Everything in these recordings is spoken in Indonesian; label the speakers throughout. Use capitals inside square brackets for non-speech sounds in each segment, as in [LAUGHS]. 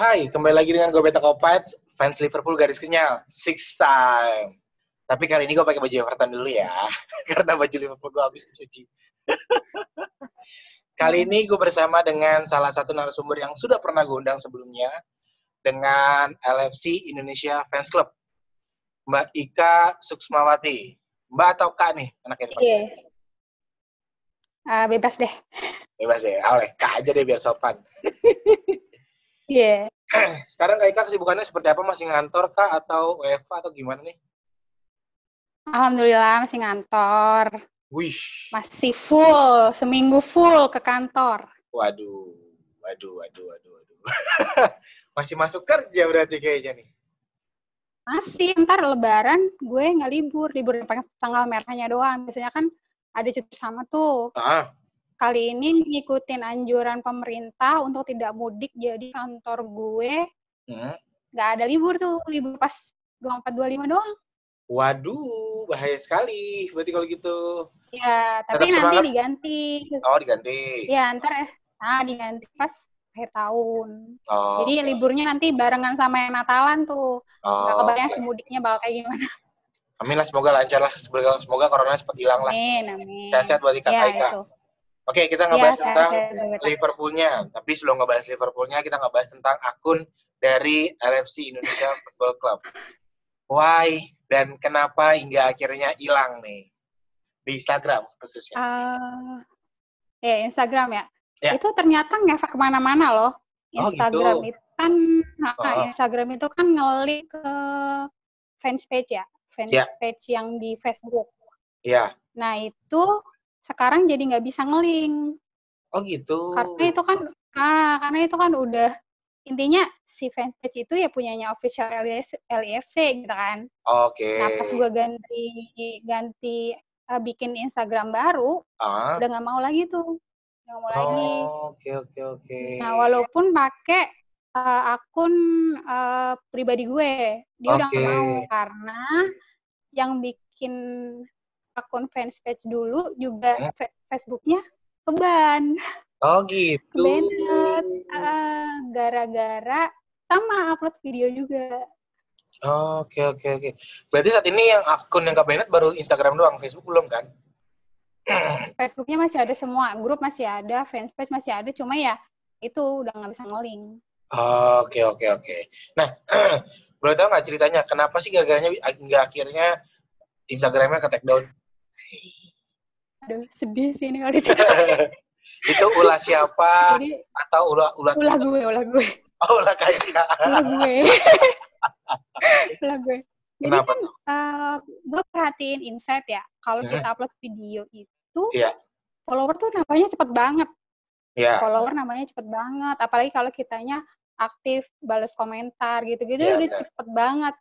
Speaker 1: Hai, kembali lagi dengan gue Beta Kopats, fans Liverpool garis kenyal, six time. Tapi kali ini gue pakai baju Everton dulu ya, [LAUGHS] karena baju Liverpool gue habis dicuci. [LAUGHS] kali ini gue bersama dengan salah satu narasumber yang sudah pernah gue undang sebelumnya, dengan LFC Indonesia Fans Club, Mbak Ika Suksmawati. Mbak atau Kak nih anaknya?
Speaker 2: Iya. Yeah. Uh, bebas deh.
Speaker 1: Bebas deh, oleh Kak aja deh biar sopan. [LAUGHS]
Speaker 2: Iya.
Speaker 1: Yeah. Sekarang Kak Ika kesibukannya seperti apa? Masih ngantor kah atau WFA atau gimana nih?
Speaker 2: Alhamdulillah masih ngantor.
Speaker 1: Wish.
Speaker 2: Masih full, seminggu full ke kantor.
Speaker 1: Waduh, waduh, waduh, waduh, waduh. [LAUGHS] masih masuk kerja berarti kayaknya nih.
Speaker 2: Masih, ntar lebaran gue nggak libur, libur tanggal merahnya doang. Biasanya kan ada cuti sama tuh.
Speaker 1: Ah
Speaker 2: kali ini ngikutin anjuran pemerintah untuk tidak mudik jadi kantor gue
Speaker 1: hmm?
Speaker 2: nggak hmm? ada libur tuh libur pas 24 25 doang
Speaker 1: waduh bahaya sekali berarti kalau gitu
Speaker 2: ya tapi Tetap nanti semangat. diganti
Speaker 1: oh diganti
Speaker 2: ya ntar eh nah diganti pas akhir tahun
Speaker 1: oh,
Speaker 2: jadi okay. liburnya nanti barengan sama yang Natalan tuh
Speaker 1: oh,
Speaker 2: nggak kebayang okay. semudiknya bakal kayak gimana
Speaker 1: Amin lah, semoga lancar lah. Semoga, semoga corona cepat hilang lah.
Speaker 2: Amin, amin.
Speaker 1: Sehat-sehat buat Ika
Speaker 2: ya,
Speaker 1: Ika. Oke, kita ngebahas
Speaker 2: ya,
Speaker 1: tentang Liverpoolnya. Tapi sebelum ngebahas Liverpoolnya, kita ngebahas tentang akun dari LFC Indonesia Football Club. Why dan kenapa hingga akhirnya hilang nih di Instagram khususnya?
Speaker 2: Uh, ya Instagram ya.
Speaker 1: ya.
Speaker 2: Itu ternyata ngefek ke mana-mana loh. Instagram
Speaker 1: oh, gitu.
Speaker 2: itu kan,
Speaker 1: oh.
Speaker 2: Instagram itu kan ngelik ke fans page ya, fans
Speaker 1: ya.
Speaker 2: page yang di Facebook.
Speaker 1: Iya.
Speaker 2: Nah itu sekarang jadi nggak bisa ngeling.
Speaker 1: Oh gitu.
Speaker 2: Karena itu kan, ah, karena itu kan udah intinya si fanpage itu ya punyanya official LIFC gitu kan.
Speaker 1: Oke. Okay.
Speaker 2: Nah pas gue ganti ganti uh, bikin Instagram baru,
Speaker 1: ah.
Speaker 2: udah nggak mau lagi tuh, nggak mau oh, lagi.
Speaker 1: Oke oke oke.
Speaker 2: Nah walaupun pakai uh, akun uh, pribadi gue, dia okay. udah nggak mau karena yang bikin akun fanspage dulu juga hmm? Facebooknya keban.
Speaker 1: Oh gitu.
Speaker 2: Kebanet. Uh, gara-gara sama upload video juga.
Speaker 1: Oke oke oke. Berarti saat ini yang akun yang kebanet baru Instagram doang, Facebook belum kan? [CLEARS THROAT]
Speaker 2: Facebooknya masih ada semua, grup masih ada, fanspage masih ada, cuma ya itu udah nggak bisa ngeling.
Speaker 1: Oke oke oke. Nah, [CLEARS THROAT] boleh tahu nggak ceritanya kenapa sih gara-garanya nggak akhirnya Instagramnya ke take down?
Speaker 2: Aduh, sedih sih ini kalau [LAUGHS] itu.
Speaker 1: ulah siapa Jadi, atau ulah ulah
Speaker 2: ulah gue, ulah gue.
Speaker 1: Oh, ulah kayak
Speaker 2: ulah gue. [LAUGHS] ulah gue. Jadi
Speaker 1: Kenapa?
Speaker 2: kan uh, gue perhatiin insight ya, kalau hmm. kita upload video itu,
Speaker 1: yeah.
Speaker 2: follower tuh namanya cepet banget.
Speaker 1: Yeah.
Speaker 2: Follower namanya cepet banget, apalagi kalau kitanya aktif, balas komentar gitu-gitu yeah, udah bener. cepet banget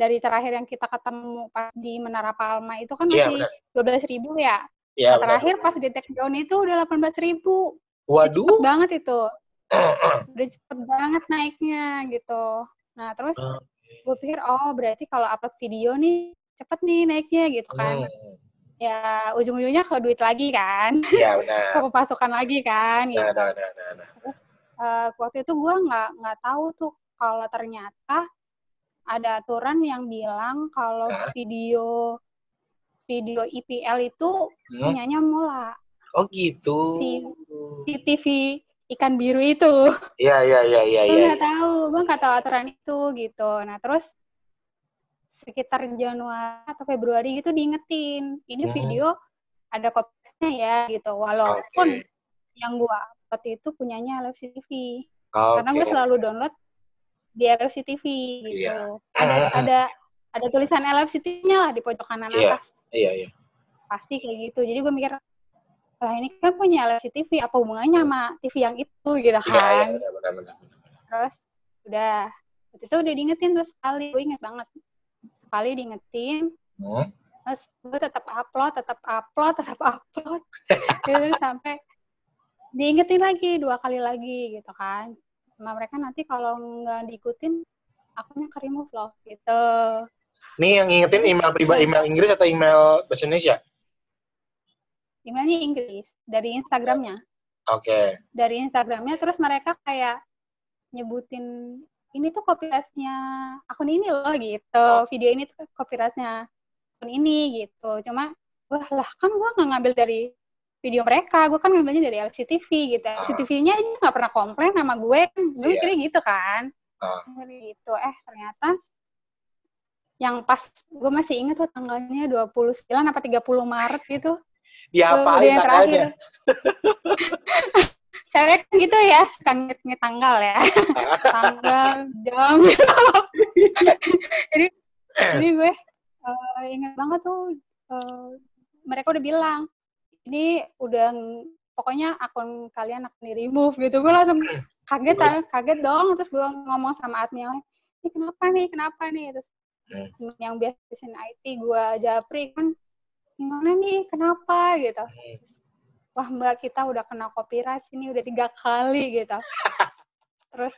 Speaker 2: dari terakhir yang kita ketemu pas di Menara Palma itu kan
Speaker 1: iya,
Speaker 2: masih dua belas ribu ya.
Speaker 1: Ya,
Speaker 2: nah, terakhir pas di take down itu udah delapan belas ribu.
Speaker 1: Waduh.
Speaker 2: Cepet banget itu. [CLEARS THROAT] udah cepet banget naiknya gitu. Nah terus okay. gue pikir oh berarti kalau upload video nih cepet nih naiknya gitu kan.
Speaker 1: Hmm.
Speaker 2: Ya ujung-ujungnya ke duit lagi kan.
Speaker 1: Iya [LAUGHS] benar.
Speaker 2: ke pemasukan lagi kan.
Speaker 1: Gitu. Nah, nah,
Speaker 2: nah, nah, nah. Terus uh, waktu itu gue nggak nggak tahu tuh kalau ternyata ada aturan yang bilang kalau video video IPL itu hmm? punyanya Mola.
Speaker 1: Oh gitu.
Speaker 2: Si, si TV ikan biru itu.
Speaker 1: Iya iya iya iya.
Speaker 2: Gue
Speaker 1: nggak
Speaker 2: ya, tahu, gue nggak tahu aturan itu gitu. Nah terus sekitar Januari atau Februari itu diingetin, ini hmm. video ada kopinya ya gitu. Walaupun okay. yang gue upload itu punyanya LFC TV.
Speaker 1: Okay.
Speaker 2: Karena gue selalu download di LFC TV gitu. Yeah. Ada ada ada tulisan LFC TV-nya lah di pojok kanan
Speaker 1: yeah.
Speaker 2: atas.
Speaker 1: Iya, yeah, iya. Yeah.
Speaker 2: Pasti kayak gitu. Jadi gue mikir, lah ini kan punya LFC TV, apa hubungannya sama TV yang itu gitu
Speaker 1: iya, iya,
Speaker 2: kan.
Speaker 1: Iya, benar, benar,
Speaker 2: Terus udah, waktu itu udah diingetin tuh sekali, gue inget banget. Sekali diingetin,
Speaker 1: hmm?
Speaker 2: terus gue tetap upload, tetap upload, [LAUGHS] tetap upload. gitu sampai diingetin lagi, dua kali lagi gitu kan sama mereka nanti kalau nggak diikutin akunnya ke remove loh gitu.
Speaker 1: Nih yang ngingetin email pribadi email Inggris atau email bahasa Indonesia?
Speaker 2: Emailnya Inggris dari Instagramnya.
Speaker 1: Oke. Okay.
Speaker 2: Dari Instagramnya terus mereka kayak nyebutin ini tuh copyrightnya akun ini loh gitu video ini tuh copyrightnya akun ini gitu cuma wah lah kan gue nggak ngambil dari video mereka. Gue kan ngambilnya dari LCTV gitu.
Speaker 1: Ah.
Speaker 2: LCTV-nya aja nggak pernah komplain sama gue. Gue
Speaker 1: Iya.
Speaker 2: kira gitu kan.
Speaker 1: Ah.
Speaker 2: gitu. Eh ternyata yang pas gue masih inget tuh tanggalnya 29 apa 30 Maret gitu.
Speaker 1: Diapain
Speaker 2: udah yang
Speaker 1: tanggalnya? [LAUGHS]
Speaker 2: cewek kan gitu ya suka ngit tanggal ya. [LAUGHS] Tanggal jam. [LAUGHS] Jadi jadi gue eh, ingat banget tuh eh, mereka udah bilang ini udah pokoknya akun kalian akan di remove gitu. Gue langsung kaget kaget dong. Terus gue ngomong sama admin ini kenapa nih? Kenapa nih? Terus
Speaker 1: Hmm.
Speaker 2: yang biasain IT gue japri kan gimana nih? Kenapa? Gitu.
Speaker 1: Hmm.
Speaker 2: wah mbak kita udah kena copyright sini udah tiga kali gitu. [LAUGHS] Terus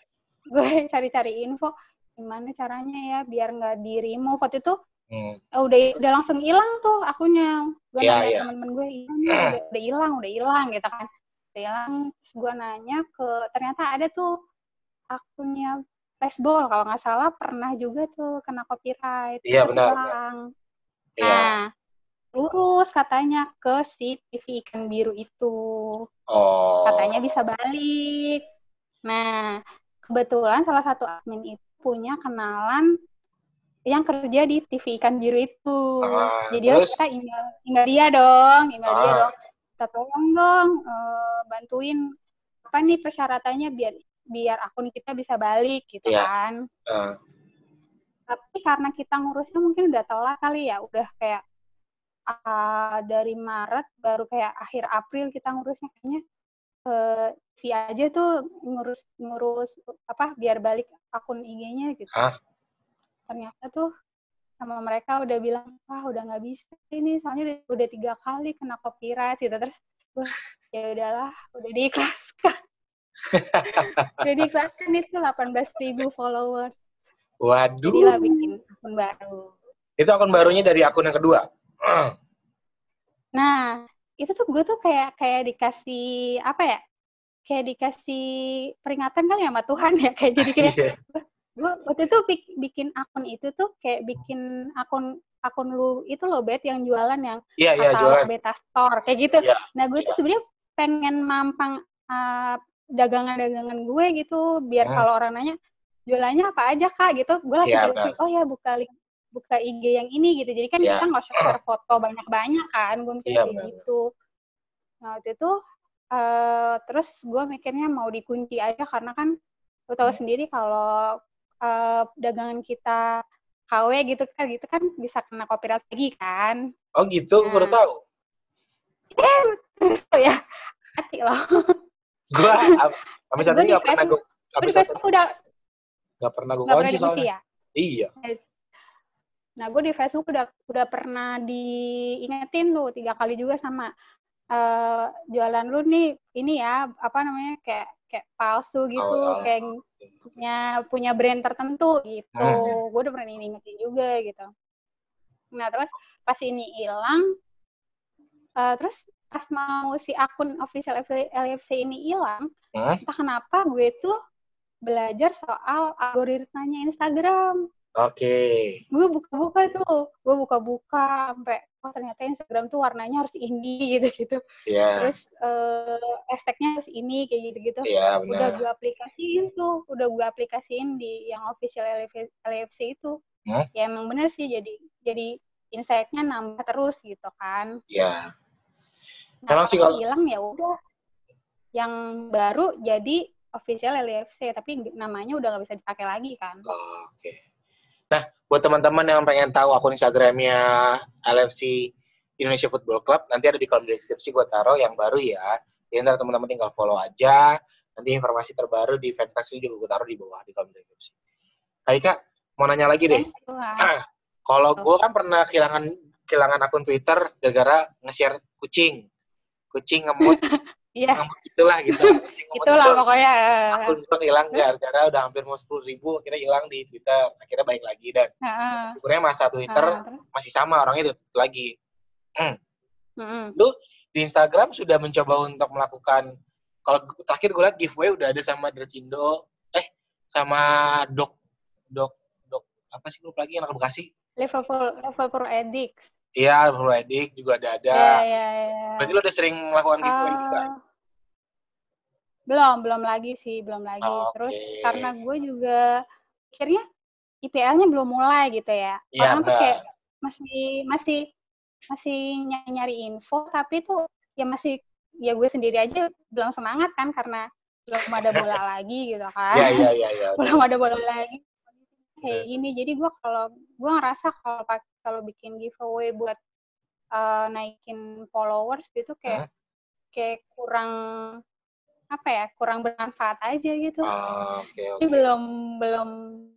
Speaker 2: gue cari-cari info gimana caranya ya biar nggak di remove? Waktu itu
Speaker 1: Hmm.
Speaker 2: eh, udah udah langsung hilang tuh akunnya gue
Speaker 1: Iya,
Speaker 2: nanya
Speaker 1: iya.
Speaker 2: temen-temen gue "Iya udah hilang udah hilang gitu kan udah hilang terus gue nanya ke ternyata ada tuh akunnya Baseball kalau nggak salah pernah juga tuh kena copyright
Speaker 1: Iya,
Speaker 2: terus
Speaker 1: benar,
Speaker 2: hilang.
Speaker 1: Iya.
Speaker 2: Nah, lurus katanya ke si TV ikan biru itu.
Speaker 1: Oh.
Speaker 2: Katanya bisa balik. Nah, kebetulan salah satu admin itu punya kenalan yang kerja di TV ikan biru itu.
Speaker 1: Ah,
Speaker 2: Jadi
Speaker 1: terus?
Speaker 2: kita email, email dia dong, email dia
Speaker 1: Ah.
Speaker 2: dong. Kita tolong dong eh, bantuin apa nih persyaratannya biar biar akun kita bisa balik gitu
Speaker 1: Iya.
Speaker 2: kan
Speaker 1: Ah.
Speaker 2: tapi karena kita ngurusnya mungkin udah telat kali ya udah kayak ah, dari Maret baru kayak akhir April kita ngurusnya kayaknya eh via aja tuh ngurus ngurus apa biar balik akun IG-nya gitu
Speaker 1: Hah?
Speaker 2: Ternyata tuh sama mereka udah bilang wah udah nggak bisa ini soalnya udah, udah tiga kali kena copyright gitu terus wah ya udahlah udah diikhlaskan [LAUGHS] udah diikhlaskan itu 18.000 followers
Speaker 1: Waduh.
Speaker 2: jadilah bikin akun baru
Speaker 1: Itu akun barunya dari akun yang kedua. Ah. [CLEARS THROAT]
Speaker 2: Nah, itu tuh gue tuh kayak kayak dikasih apa ya? Kayak dikasih peringatan kali ya sama Tuhan ya. Kayak jadi kayak
Speaker 1: Iya.
Speaker 2: Gue waktu itu bik- bikin akun itu tuh kayak bikin akun akun lu itu loh bet yang jualan yang
Speaker 1: Iya, iya,
Speaker 2: katalog
Speaker 1: jualan.
Speaker 2: beta store kayak gitu.
Speaker 1: Iya,
Speaker 2: Nah, gue tuh sebenarnya pengen mampang uh, dagangan-dagangan gue gitu biar
Speaker 1: Hmm.
Speaker 2: kalau orang nanya jualannya apa aja kak gitu gue langsung
Speaker 1: Iya,
Speaker 2: klik, klik, oh ya buka link buka IG yang ini gitu jadi kan
Speaker 1: Iya.
Speaker 2: kita nggak usah share [CLEARS THROAT] foto banyak-banyak kan gue mikir
Speaker 1: Iya,
Speaker 2: kayak
Speaker 1: benar.
Speaker 2: gitu nah waktu itu eh terus gue mikirnya mau dikunci aja karena kan lo tahu
Speaker 1: Hmm.
Speaker 2: sendiri kalau eh, dagangan kita KW gitu kan gitu kan bisa kena copyright lagi kan
Speaker 1: Oh gitu, gue baru
Speaker 2: Nah.
Speaker 1: tahu.
Speaker 2: oh ya hati loh Gua [LAUGHS]
Speaker 1: ini
Speaker 2: di
Speaker 1: gak pernah gue saat
Speaker 2: Facebook udah
Speaker 1: gak pernah gue
Speaker 2: nggak
Speaker 1: kunci soalnya.
Speaker 2: ya
Speaker 1: Iya.
Speaker 2: Nah, gue di Facebook udah udah pernah diingetin tuh tiga kali juga sama eh jualan lu nih ini ya apa namanya kayak kayak palsu gitu,
Speaker 1: Oh, oh,
Speaker 2: kayak punya punya brand tertentu gitu.
Speaker 1: Hmm.
Speaker 2: Gue udah pernah diingetin juga gitu. Nah, terus pas ini hilang, eh, terus pas mau si akun official LFC ini hilang, entah kenapa gue tuh belajar soal algoritmanya Instagram
Speaker 1: Oke.
Speaker 2: gue buka-buka tuh gue buka-buka sampai oh ternyata Instagram tuh warnanya harus ini [LAUGHS] gitu gitu
Speaker 1: Iya.
Speaker 2: terus eh hashtagnya harus ini kayak gitu gitu
Speaker 1: Iya,
Speaker 2: udah gue aplikasiin tuh udah gue aplikasiin di yang official LFC, itu
Speaker 1: Hmm?
Speaker 2: ya emang bener sih jadi jadi insight-nya nambah terus gitu kan
Speaker 1: Iya.
Speaker 2: nah
Speaker 1: Emang sih
Speaker 2: kalau hilang ya udah yang baru jadi official LFC tapi namanya udah nggak bisa dipakai lagi kan
Speaker 1: Oh, Oke. Nah, buat teman-teman yang pengen tahu akun Instagramnya LFC Indonesia Football Club, nanti ada di kolom deskripsi gue taruh yang baru ya. Jadi ntar teman-teman tinggal follow aja. Nanti informasi terbaru di fanpage juga gue taruh di bawah di kolom deskripsi. Kak mau nanya lagi deh.
Speaker 2: Ah. [CLEARS THROAT]
Speaker 1: Kalau gue kan pernah kehilangan kehilangan akun Twitter gara-gara nge-share kucing. Kucing ngemut, [LAUGHS]
Speaker 2: iya
Speaker 1: ngemut itulah gitu.
Speaker 2: Itulah
Speaker 1: itu.
Speaker 2: pokoknya
Speaker 1: akun gue hilang gara-gara udah hampir mau sepuluh ribu akhirnya hilang di Twitter akhirnya baik lagi dan
Speaker 2: Heeh.
Speaker 1: sebenarnya masa Twitter
Speaker 2: Nah, terus?
Speaker 1: masih sama orangnya itu lagi
Speaker 2: Mm-mm.
Speaker 1: di Instagram sudah mencoba untuk melakukan kalau terakhir gue liat giveaway udah ada sama Dercindo eh sama dok dok dok apa sih grup lagi anak Bekasi?
Speaker 2: Liverpool Liverpool Edik.
Speaker 1: Iya, Liverpool Edik juga ada ada.
Speaker 2: Iya, iya, iya.
Speaker 1: Berarti lo udah sering melakukan giveaway
Speaker 2: Eh,
Speaker 1: juga?
Speaker 2: Belum, belum lagi sih, belum lagi.
Speaker 1: Oke.
Speaker 2: Terus karena gue juga akhirnya IPL-nya belum mulai gitu ya.
Speaker 1: Iya,
Speaker 2: Orang tuh kayak masih masih masih nyari info tapi tuh ya masih ya gue sendiri aja belum semangat kan karena belum ada bola [LAUGHS] lagi gitu kan.
Speaker 1: Iya, iya, iya, iya.
Speaker 2: belum ada bola lagi kayak gini jadi gue kalau gue ngerasa kalau kalau bikin giveaway buat eh, naikin followers gitu kayak kayak kurang apa ya kurang bermanfaat aja gitu
Speaker 1: Oh, Oke,
Speaker 2: jadi
Speaker 1: oke.
Speaker 2: belum belum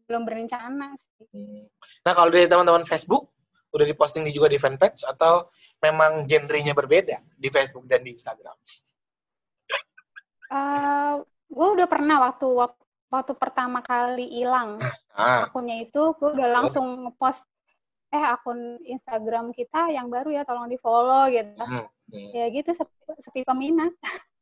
Speaker 2: belum berencana sih
Speaker 1: Hmm. Nah, kalau dari teman-teman Facebook, udah diposting di- juga di fanpage atau memang genrenya berbeda di Facebook dan di Instagram?
Speaker 2: Eh gue udah pernah waktu wak- waktu pertama kali hilang [LAUGHS]
Speaker 1: Ah,
Speaker 2: akunnya itu gue udah langsung ngepost eh akun Instagram kita yang baru ya tolong di follow gitu
Speaker 1: hmm, hmm.
Speaker 2: ya gitu sepi, sepi peminat [LAUGHS]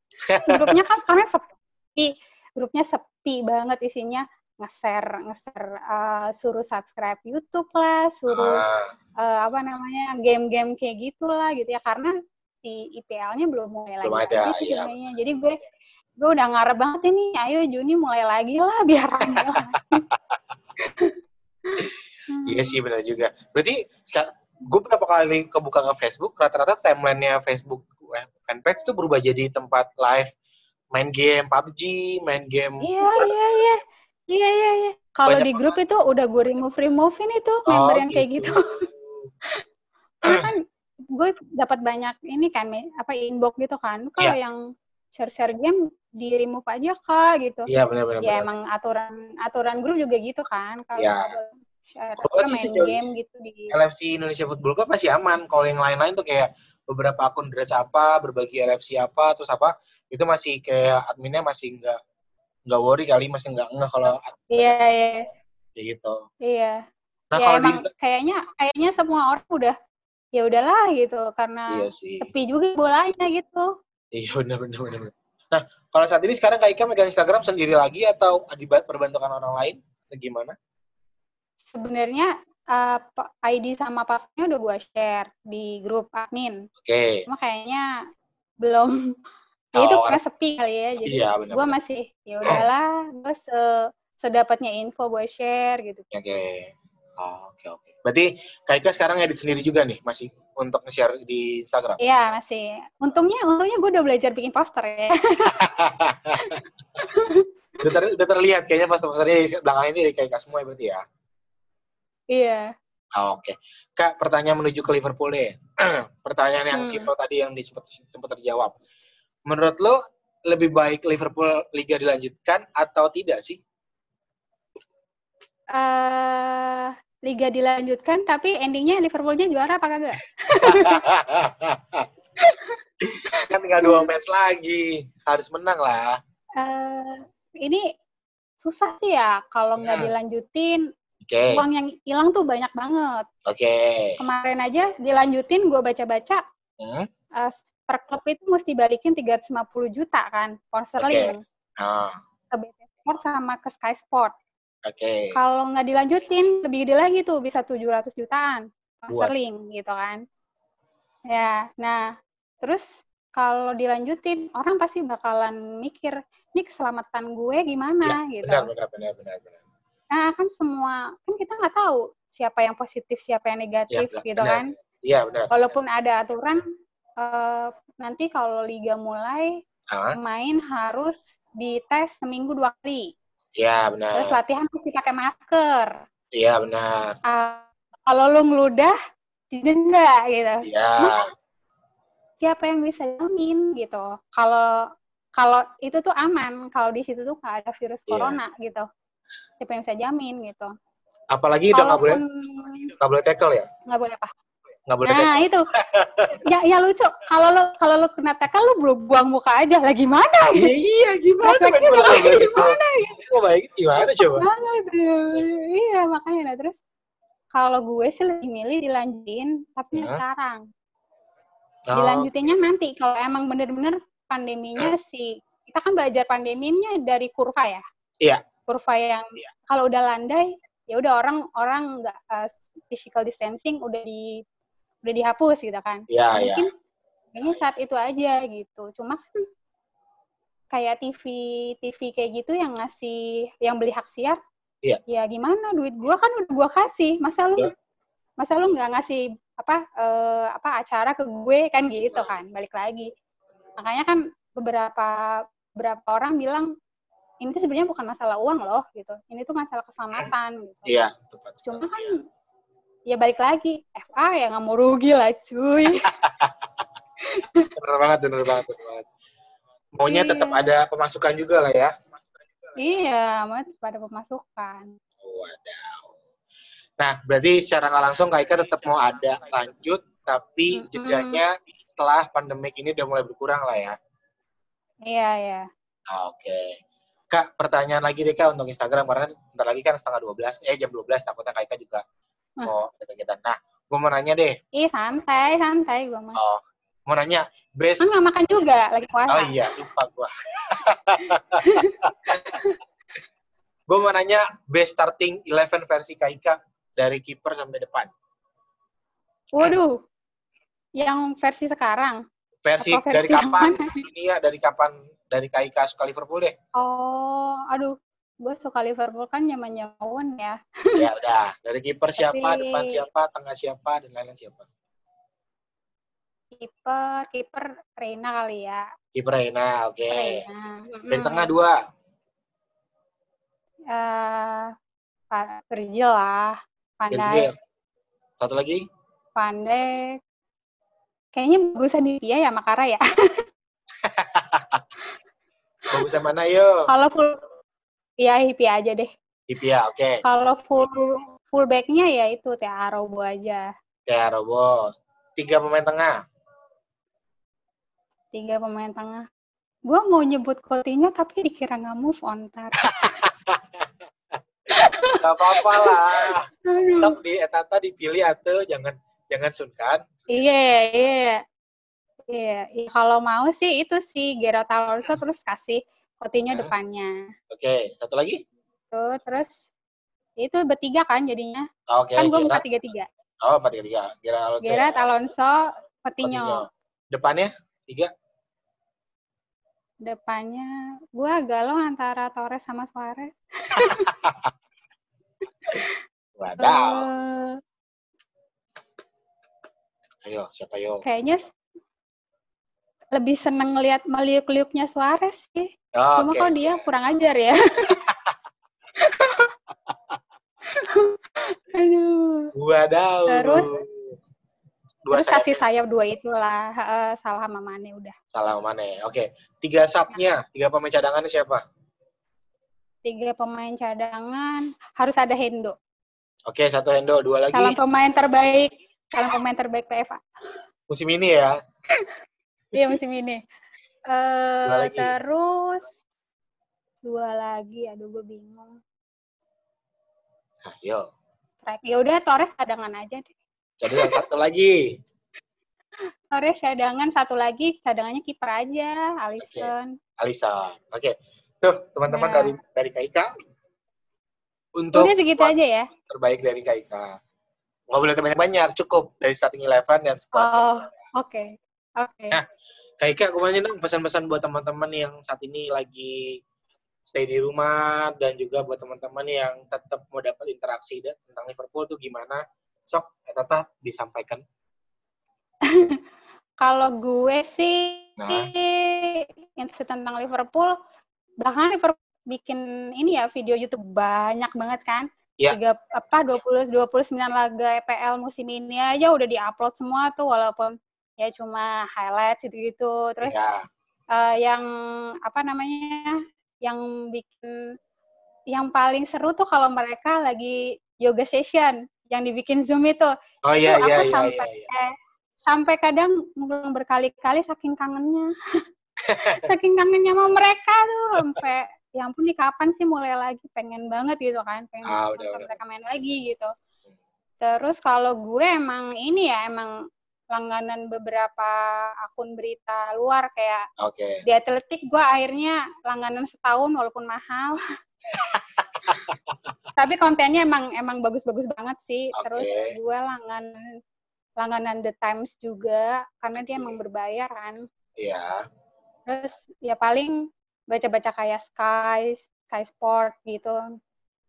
Speaker 2: grupnya kan sekarang sepi grupnya sepi banget isinya nge-share nge-share uh, suruh subscribe YouTube lah suruh
Speaker 1: Ah,
Speaker 2: uh, apa namanya game-game kayak gitulah gitu ya karena si IPL-nya belum mulai
Speaker 1: Belum
Speaker 2: lagi
Speaker 1: ada, iya.
Speaker 2: jadinya. jadi gue gue udah ngarep banget ini ayo Juni mulai lagi lah [LAUGHS] biar rame lagi. Hmm.
Speaker 1: Iya sih, benar juga. Berarti sekarang gue berapa kali kebuka ke Facebook, rata-rata timeline-nya Facebook eh, fanpage tuh berubah jadi tempat live main game PUBG, main game
Speaker 2: Iya iya iya iya iya iya. Kalau di grup itu udah gue remove removein itu member yang kayak gitu. [LAUGHS] Karena kan gue dapat banyak ini kan apa inbox gitu kan. Kalau
Speaker 1: Iya.
Speaker 2: yang share-share game di remove aja kak gitu.
Speaker 1: Iya, benar-benar.
Speaker 2: Ya emang aturan aturan grup juga gitu kan. Kalau
Speaker 1: Iya.
Speaker 2: nggak boleh share main game gitu di
Speaker 1: LFC Indonesia Football Club masih aman. Kalau yang lain-lain tuh kayak beberapa akun dress apa, berbagi LFC apa, terus apa, itu masih kayak adminnya masih nggak nggak worry kali, masih nggak nggak kalau
Speaker 2: Iya iya
Speaker 1: kayak gitu.
Speaker 2: iya.
Speaker 1: Nah
Speaker 2: ya
Speaker 1: kalau di
Speaker 2: emang kayaknya kayaknya semua orang udah ya udahlah gitu karena
Speaker 1: iya sih,
Speaker 2: sepi juga bolanya gitu.
Speaker 1: iya benar benar benar. benar. Nah kalau saat ini sekarang Kak Ika megang Instagram sendiri lagi atau diperbantukan orang lain? Atau gimana?
Speaker 2: sebenarnya uh, pa- ID sama passwordnya udah gue share di grup admin.
Speaker 1: Oke,
Speaker 2: Cuma kayaknya belum. Ya
Speaker 1: Oh,
Speaker 2: itu karena sepi kali ya. Jadi
Speaker 1: iya
Speaker 2: gue masih ya udahlah, gue se sedapatnya info gue share gitu.
Speaker 1: Oke, Oh, oke oke. Berarti Kak Ika sekarang edit sendiri juga nih, masih untuk nge-share di Instagram?
Speaker 2: Iya masih. Untungnya untungnya gue udah belajar bikin poster ya. [LAUGHS]
Speaker 1: udah, ter- udah terlihat kayaknya poster-posternya di belakang ini dari Kak Ika semua ya berarti ya?
Speaker 2: Iya.
Speaker 1: Ah, Oke. Kak, pertanyaan menuju ke Liverpool deh. [CLEARS THROAT] pertanyaan yang
Speaker 2: Hmm.
Speaker 1: simpel tadi yang sempat sempat terjawab. Menurut lo lebih baik Liverpool liga dilanjutkan atau tidak sih?
Speaker 2: eh liga dilanjutkan tapi endingnya Liverpoolnya juara apa kagak? [LAUGHS]
Speaker 1: kan tinggal dua match lagi, harus menang lah.
Speaker 2: Eh ini susah sih ya kalau nggak
Speaker 1: Hmm.
Speaker 2: dilanjutin
Speaker 1: Oke,
Speaker 2: uang yang hilang tuh banyak banget.
Speaker 1: oke.
Speaker 2: Kemarin aja dilanjutin gue baca-baca
Speaker 1: Hmm,
Speaker 2: eh, per klub itu mesti balikin 350 juta kan pound sterling
Speaker 1: ah,
Speaker 2: ke BT Sport sama ke Sky Sport.
Speaker 1: oke.
Speaker 2: Kalau nggak dilanjutin lebih gede lagi tuh bisa 700 jutaan pound sterling gitu kan. Ya, nah terus kalau dilanjutin orang pasti bakalan mikir ini keselamatan gue gimana gitu.
Speaker 1: Benar, benar, benar, benar, benar.
Speaker 2: Nah kan semua kan kita nggak tahu siapa yang positif siapa yang negatif
Speaker 1: benar,
Speaker 2: gitu
Speaker 1: benar.
Speaker 2: kan.
Speaker 1: Iya, benar.
Speaker 2: Walaupun ada aturan eh, nanti kalau liga mulai
Speaker 1: Ah,
Speaker 2: pemain harus dites seminggu dua kali.
Speaker 1: iya, benar.
Speaker 2: Terus latihan mesti pakai masker.
Speaker 1: Iya, benar.
Speaker 2: Ah, kalau lu ngeludah didenda gitu.
Speaker 1: Iya,
Speaker 2: Siapa yang bisa jamin gitu? Kalau kalau itu tuh aman, kalau di situ tuh nggak ada virus
Speaker 1: Iya.
Speaker 2: corona gitu. Siapa yang bisa jamin gitu?
Speaker 1: apalagi udah nggak boleh nggak boleh tackle ya?
Speaker 2: nggak boleh apa?
Speaker 1: Nggak boleh tackle.
Speaker 2: Nah itu, [LAUGHS] ya, ya lucu. Kalau lu kalau lu kena tackle lu bu- buang muka aja lah gimana?
Speaker 1: Iya, iya, gimana bola
Speaker 2: bakal
Speaker 1: nggak boleh tackle?
Speaker 2: gimana gitu?
Speaker 1: Itu baik gimana coba?
Speaker 2: banget iya makanya nah terus kalau gue sih lebih milih dilanjutin tapi
Speaker 1: Hmm.
Speaker 2: sekarang
Speaker 1: Oh,
Speaker 2: dilanjutinnya nanti kalau emang bener-bener pandeminya sih kita kan belajar pandeminya dari kurva ya
Speaker 1: Iya.
Speaker 2: Kurva yang
Speaker 1: Iya.
Speaker 2: kalau udah landai ya udah orang orang nggak uh, physical distancing udah di udah dihapus gitu kan Nah,
Speaker 1: iya.
Speaker 2: mungkin kayaknya saat itu aja gitu cuma kan kayak TV TV kayak gitu yang ngasih yang beli hak siar
Speaker 1: Iya.
Speaker 2: ya gimana duit gua kan udah gua kasih masa lu
Speaker 1: Iya.
Speaker 2: masa lu nggak ngasih apa eh, apa acara ke gue kan gitu
Speaker 1: Iya.
Speaker 2: kan balik lagi makanya kan beberapa beberapa orang bilang ini tuh sebenarnya bukan masalah uang loh gitu ini tuh masalah keselamatan gitu
Speaker 1: Iya, tepat
Speaker 2: cuma kan ya balik lagi FA ya nggak mau rugi lah cuy [LAUGHS]
Speaker 1: Bener banget, bener banget, bener banget. Maunya
Speaker 2: Iya.
Speaker 1: tetap ada pemasukan juga lah ya.
Speaker 2: iya mau pada pemasukan
Speaker 1: Wadaw. Nah, berarti secara nggak langsung Kak Ika tetap mau ada lanjut, tapi jedanya setelah pandemik ini udah mulai berkurang lah ya.
Speaker 2: iya ya
Speaker 1: Ah, Oke. Kak, pertanyaan lagi deh Kak untuk Instagram, karena bentar lagi kan setengah 12, eh jam 12 takutnya Kak Ika juga mau ada kegiatan. Nah, gue mau nanya deh,
Speaker 2: ih santai santai gue mah
Speaker 1: oh, mau nanya, best,
Speaker 2: kan nggak makan juga lagi puasa
Speaker 1: oh iya, lupa gue. [LAUGHS] gue mau nanya best starting 11 versi Kak Ika dari kiper sampai depan.
Speaker 2: waduh yang versi sekarang
Speaker 1: Versi, dari kapan? ya, dari kapan? Dari Kak Ika suka Liverpool deh.
Speaker 2: oh aduh gue suka Liverpool kan zaman zaman ya
Speaker 1: Ya udah, dari kiper siapa,
Speaker 2: Tapi-
Speaker 1: depan siapa, tengah siapa, dan lain-lain siapa.
Speaker 2: kiper kiper Reina kali ya
Speaker 1: Kiper Reina, oke.
Speaker 2: Reina
Speaker 1: Dari
Speaker 2: Mm-mm.
Speaker 1: tengah dua.
Speaker 2: eh Pa- Virgil lah Pandai
Speaker 1: Satu lagi?
Speaker 2: Pandai kayaknya bagusan dia ya Makara ya [LAUGHS]
Speaker 1: Bagusan mana yuk?
Speaker 2: kalau full ya hippie aja deh
Speaker 1: Ipia, oke.
Speaker 2: kalau full full backnya ya itu Tia Robo aja
Speaker 1: Ya, Robo. Tiga pemain tengah.
Speaker 2: tiga pemain tengah gue mau nyebut Coutinho tapi dikira nggak move on ntar [LAUGHS]
Speaker 1: Gak apa-apa lah. Tetap di Etata dipilih atau jangan jangan sungkan.
Speaker 2: iya iya iya iya. kalau mau sih itu sih Gerard Alonso terus kasih Coutinho
Speaker 1: Hmm.
Speaker 2: depannya
Speaker 1: Oke, satu lagi?
Speaker 2: tuh terus itu bertiga kan jadinya
Speaker 1: Oke,
Speaker 2: kan gue buka
Speaker 1: Gerard.
Speaker 2: tiga tiga
Speaker 1: Oh, empat tiga tiga. Gerard Alonso.
Speaker 2: Gerard Alonso
Speaker 1: Coutinho.
Speaker 2: Coutinho
Speaker 1: Depannya tiga.
Speaker 2: depannya gue galau antara Torres sama Suarez [LAUGHS]
Speaker 1: Wadaw.
Speaker 2: Eh,
Speaker 1: Ayo, siapa yo?
Speaker 2: kayaknya lebih seneng ngelihat meliuk-liuknya Suarez sih Cuma
Speaker 1: Oke,
Speaker 2: kok dia kurang ajar ya. [LAUGHS] Aduh.
Speaker 1: Wadaw.
Speaker 2: Terus?
Speaker 1: dua
Speaker 2: Terus
Speaker 1: sayap
Speaker 2: kasih sayap dua itulah eh, salah sama Mane udah.
Speaker 1: salah mana ya? Oke, tiga subnya, tiga pemain cadangannya siapa?
Speaker 2: Tiga pemain cadangan harus ada Hendo.
Speaker 1: Oke, satu Hendo, dua lagi
Speaker 2: Salam pemain terbaik, salam pemain terbaik PFA.
Speaker 1: musim ini ya. [LAUGHS]
Speaker 2: Iya musim ini.
Speaker 1: Dua
Speaker 2: Eh terus dua lagi, aduh gue bingung.
Speaker 1: Nah, yo.
Speaker 2: Strike. Ya udah Torres cadangan aja deh.
Speaker 1: Jadi yang satu lagi. [LAUGHS]
Speaker 2: Torres cadangan satu lagi, cadangannya kiper aja, Alisson.
Speaker 1: Alisa. Oke. Tuh, teman-teman
Speaker 2: Nah.
Speaker 1: dari dari Kaika untuk
Speaker 2: Udah segitu aja ya.
Speaker 1: terbaik dari Kaika. Nggak boleh banyak-banyak, cukup dari starting eleven dan squad.
Speaker 2: Oh, oke. Oke.
Speaker 1: Nah. Kaika, gue mau nanya dong pesan-pesan buat teman-teman yang saat ini lagi stay di rumah dan juga buat teman-teman yang tetap mau dapat interaksi da- tentang Liverpool tuh gimana? Sok, Tata disampaikan. [LAUGHS]
Speaker 2: Kalau gue sih
Speaker 1: Nah.
Speaker 2: info tentang Liverpool, bahkan Liverpool bikin ini ya video YouTube banyak banget kan.
Speaker 1: Iya.
Speaker 2: Tiga apa 20 29 laga EPL musim ini aja udah diupload semua tuh walaupun ya cuma highlight gitu-gitu. Terus
Speaker 1: Ya,
Speaker 2: eh, yang apa namanya? yang bikin yang paling seru tuh kalau mereka lagi yoga session yang dibikin Zoom itu.
Speaker 1: oh iya
Speaker 2: Itu
Speaker 1: iya
Speaker 2: aku
Speaker 1: iya
Speaker 2: sampai
Speaker 1: iya. iya.
Speaker 2: sampai kadang ngulang berkali-kali saking kangennya [LAUGHS] saking kangennya sama mereka tuh sampai ya ampun nih kapan sih mulai lagi pengen banget gitu kan pengen
Speaker 1: Ah, udah, udah.
Speaker 2: mereka main lagi gitu terus kalau gue emang ini ya emang langganan beberapa akun berita luar kayak
Speaker 1: Oke.
Speaker 2: di atletik gue akhirnya langganan setahun walaupun mahal [LAUGHS] Tapi kontennya emang emang bagus-bagus banget sih.
Speaker 1: Oke.
Speaker 2: Terus gue langganan langganan The Times juga karena dia emang berbayar kan.
Speaker 1: Iya.
Speaker 2: Terus ya paling baca-baca kayak Sky, Sky Sport gitu.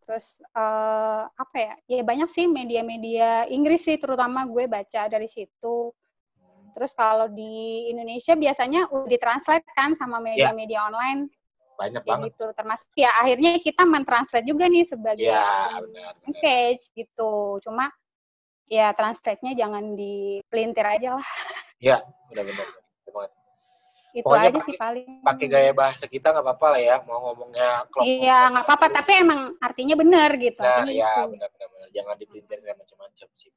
Speaker 2: Terus eh, apa ya? Ya banyak sih media-media Inggris sih terutama gue baca dari situ. Terus kalau di Indonesia biasanya udah ditranslate kan sama media-media online
Speaker 1: Banyak banget.
Speaker 2: gitu. Termasuk ya akhirnya kita mentranslate juga nih sebagai akun
Speaker 1: benar. benar.
Speaker 2: page gitu. Cuma ya translate-nya jangan dipelintir aja lah.
Speaker 1: Iya, benar-benar. Benar.
Speaker 2: Itu
Speaker 1: Pokoknya
Speaker 2: aja
Speaker 1: pakai-
Speaker 2: sih paling.
Speaker 1: Pakai gaya bahasa kita nggak apa-apa lah ya, mau ngomongnya klop.
Speaker 2: Iya, nggak apa-apa. Tapi emang artinya benar gitu.
Speaker 1: Nah, ya
Speaker 2: gitu.
Speaker 1: benar-benar. benar. Jangan dipelintir dan macam-macam sih.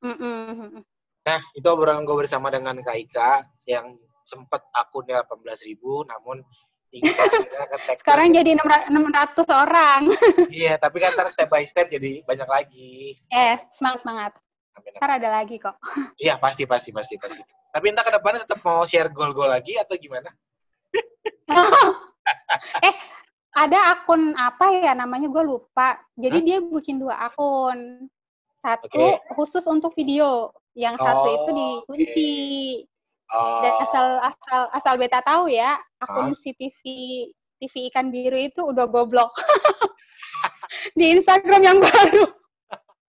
Speaker 2: Mm-mm.
Speaker 1: Nah, itu obrolan gue bersama dengan Kak Ika yang sempat akunnya 18.000 namun ingin akhirnya ke tag
Speaker 2: Sekarang jadi 600 orang. [LAUGHS]
Speaker 1: Iya, tapi kan ntar step by step jadi banyak lagi.
Speaker 2: Eh, semangat-semangat.
Speaker 1: Amin, amin.
Speaker 2: Ntar ada lagi kok.
Speaker 1: Iya, pasti, pasti, pasti, pasti. Tapi entah ke depannya tetap mau share goal-goal lagi atau gimana? [LAUGHS]
Speaker 2: eh, ada akun apa ya namanya gue lupa. Jadi dia bikin dua akun. Satu
Speaker 1: Oke.
Speaker 2: khusus untuk video, yang satu
Speaker 1: Oh,
Speaker 2: itu dikunci.
Speaker 1: Oh,
Speaker 2: Dan asal asal asal beta tahu ya, akun si TV TV ikan biru itu udah goblok. [LAUGHS] Di Instagram yang baru.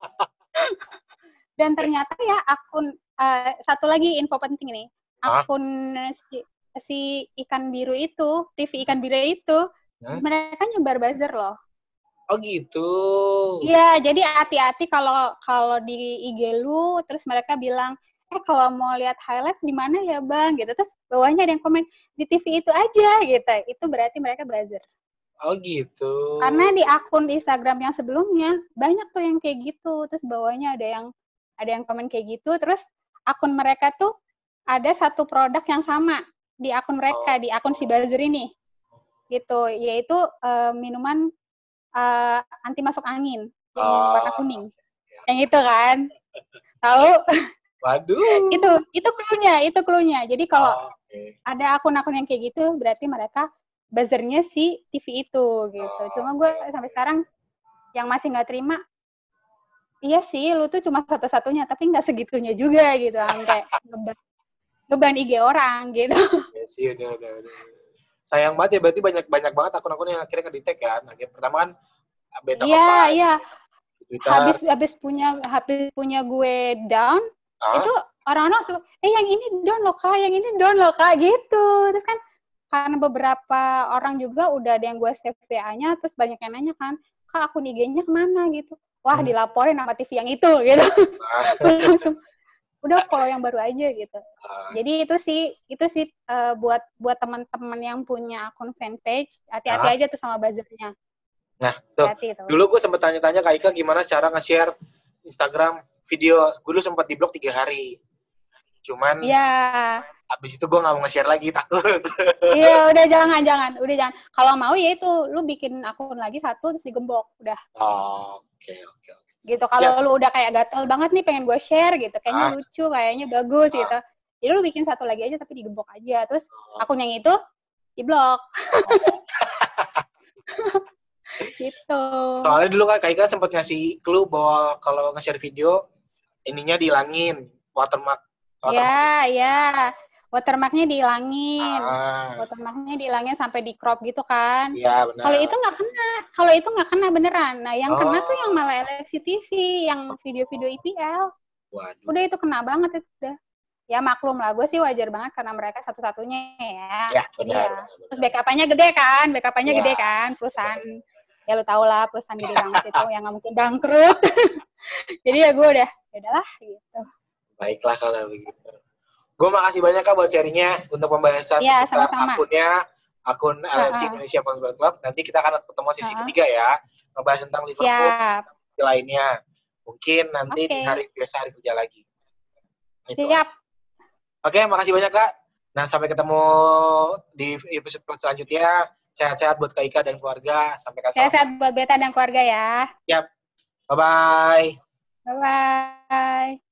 Speaker 2: [LAUGHS] Dan ternyata ya akun eh, satu lagi info penting nih.
Speaker 1: Hah?
Speaker 2: Akun si, si ikan biru itu, TV ikan biru itu,
Speaker 1: Hmm?
Speaker 2: mereka nyebar buzzer loh.
Speaker 1: oh gitu.
Speaker 2: Iya, jadi hati-hati kalau kalau di IG lu terus mereka bilang, "Eh kalau mau lihat highlight di mana ya, Bang?" gitu. Terus bawahnya ada yang komen, "Di TV itu aja." gitu. Itu berarti mereka buzzer.
Speaker 1: Oh gitu.
Speaker 2: Karena di akun Instagram yang sebelumnya banyak tuh yang kayak gitu. Terus bawahnya ada yang ada yang komen kayak gitu. Terus akun mereka tuh ada satu produk yang sama di akun mereka, di akun si buzzer ini. Gitu, yaitu eh, minuman eh, anti masuk angin yang
Speaker 1: Oh.
Speaker 2: warna kuning. Yang itu kan. Tahu?
Speaker 1: Waduh. [LAUGHS]
Speaker 2: itu itu clue-nya, itu clue-nya. Jadi kalau
Speaker 1: Oh, oke.
Speaker 2: ada akun-akun yang kayak gitu berarti mereka buzzernya si TV itu gitu.
Speaker 1: Oh,
Speaker 2: Cuma gue sampai sekarang yang masih nggak terima iya sih lu tuh cuma satu-satunya tapi nggak segitunya juga gitu sampai ngeban ngeban IG orang gitu.
Speaker 1: Ya sih, udah, udah, udah. Sayang banget ya, berarti banyak banyak banget akun-akun yang akhirnya nge-detect kan. Akhirnya pertama kan beta
Speaker 2: Iya,
Speaker 1: Papai
Speaker 2: iya. Habis habis punya habis punya gue down
Speaker 1: Ah,
Speaker 2: itu orang-orang langsung eh yang ini down loh kak, yang ini down loh kak gitu. Terus kan karena beberapa orang juga udah ada yang gue save VA-nya, terus banyak yang nanya kan, kak akun IG-nya ke mana gitu. Wah
Speaker 1: Hmm.
Speaker 2: dilaporin sama TV yang itu gitu.
Speaker 1: ah, [LAUGHS]
Speaker 2: langsung udah follow yang baru aja gitu.
Speaker 1: ah.
Speaker 2: Jadi itu sih itu sih eh, buat buat teman-teman yang punya akun fanpage, hati-hati
Speaker 1: Ah.
Speaker 2: aja tuh sama buzzernya.
Speaker 1: Nah, tuh.
Speaker 2: Hati-hati tuh.
Speaker 1: Dulu gue sempet tanya-tanya Kak Ika gimana cara nge-share Instagram video. Gue dulu sempat di blok tiga hari. Cuman
Speaker 2: Iya.
Speaker 1: Abis itu gue nggak mau nge-share lagi takut. [LAUGHS]
Speaker 2: Iya, udah jangan, jangan, udah jangan. Kalau mau ya itu, lu bikin akun lagi satu terus digembok, udah.
Speaker 1: Oh, Oke, oke, oke.
Speaker 2: Gitu. Kalau lu udah kayak gatel banget nih pengen gue share gitu, kayaknya
Speaker 1: Ah.
Speaker 2: lucu, kayaknya bagus
Speaker 1: Ah.
Speaker 2: gitu. Jadi lu bikin satu lagi aja tapi digembok aja, terus
Speaker 1: Oh.
Speaker 2: akun yang itu diblok. [LAUGHS] gitu.
Speaker 1: Soalnya dulu kan Kak Ika sempat ngasih clue bahwa kalau nge-share video ininya dihilangin watermark. watermark.
Speaker 2: Ya, ya. Watermarknya dihilangin.
Speaker 1: Ah,
Speaker 2: Watermarknya dihilangin sampai di crop gitu kan.
Speaker 1: iya benar.
Speaker 2: Kalau itu nggak kena, kalau itu nggak kena beneran. Nah, yang kena tuh
Speaker 1: Oh.
Speaker 2: yang malah LFC TV, yang video-video IPL.
Speaker 1: Waduh.
Speaker 2: Udah itu kena banget itu udah. Ya maklum lah, gue sih wajar banget karena mereka satu-satunya ya.
Speaker 1: Ya, benar.
Speaker 2: Iya.
Speaker 1: benar, benar.
Speaker 2: Terus backup-nya gede kan, backup-nya
Speaker 1: Iya.
Speaker 2: gede kan, perusahaan. Ya lu tau lah, perusahaan gede banget itu yang nggak mungkin bangkrut. [LAUGHS] Jadi ya gue udah, ya udahlah gitu.
Speaker 1: Baiklah kalau begitu. Gue makasih banyak Kak buat sharingnya untuk pembahasan seputar
Speaker 2: sama-sama.
Speaker 1: akunnya, akun LFC
Speaker 2: Ha-ha.
Speaker 1: Indonesia Football Club. Nanti kita akan ketemu sesi
Speaker 2: Ha-ha.
Speaker 1: ketiga ya, ngebahas tentang Liverpool
Speaker 2: Siap,
Speaker 1: dan lainnya. Mungkin nanti di
Speaker 2: Oke.
Speaker 1: hari biasa hari kerja lagi. Itu.
Speaker 2: siap.
Speaker 1: Oke, makasih banyak Kak. Nah, sampai ketemu di episode selanjutnya. Sehat-sehat buat Kak Ika dan keluarga. Sampai ketemu.
Speaker 2: Sehat-sehat buat Beta dan keluarga ya.
Speaker 1: Bye-bye.
Speaker 2: Bye-bye.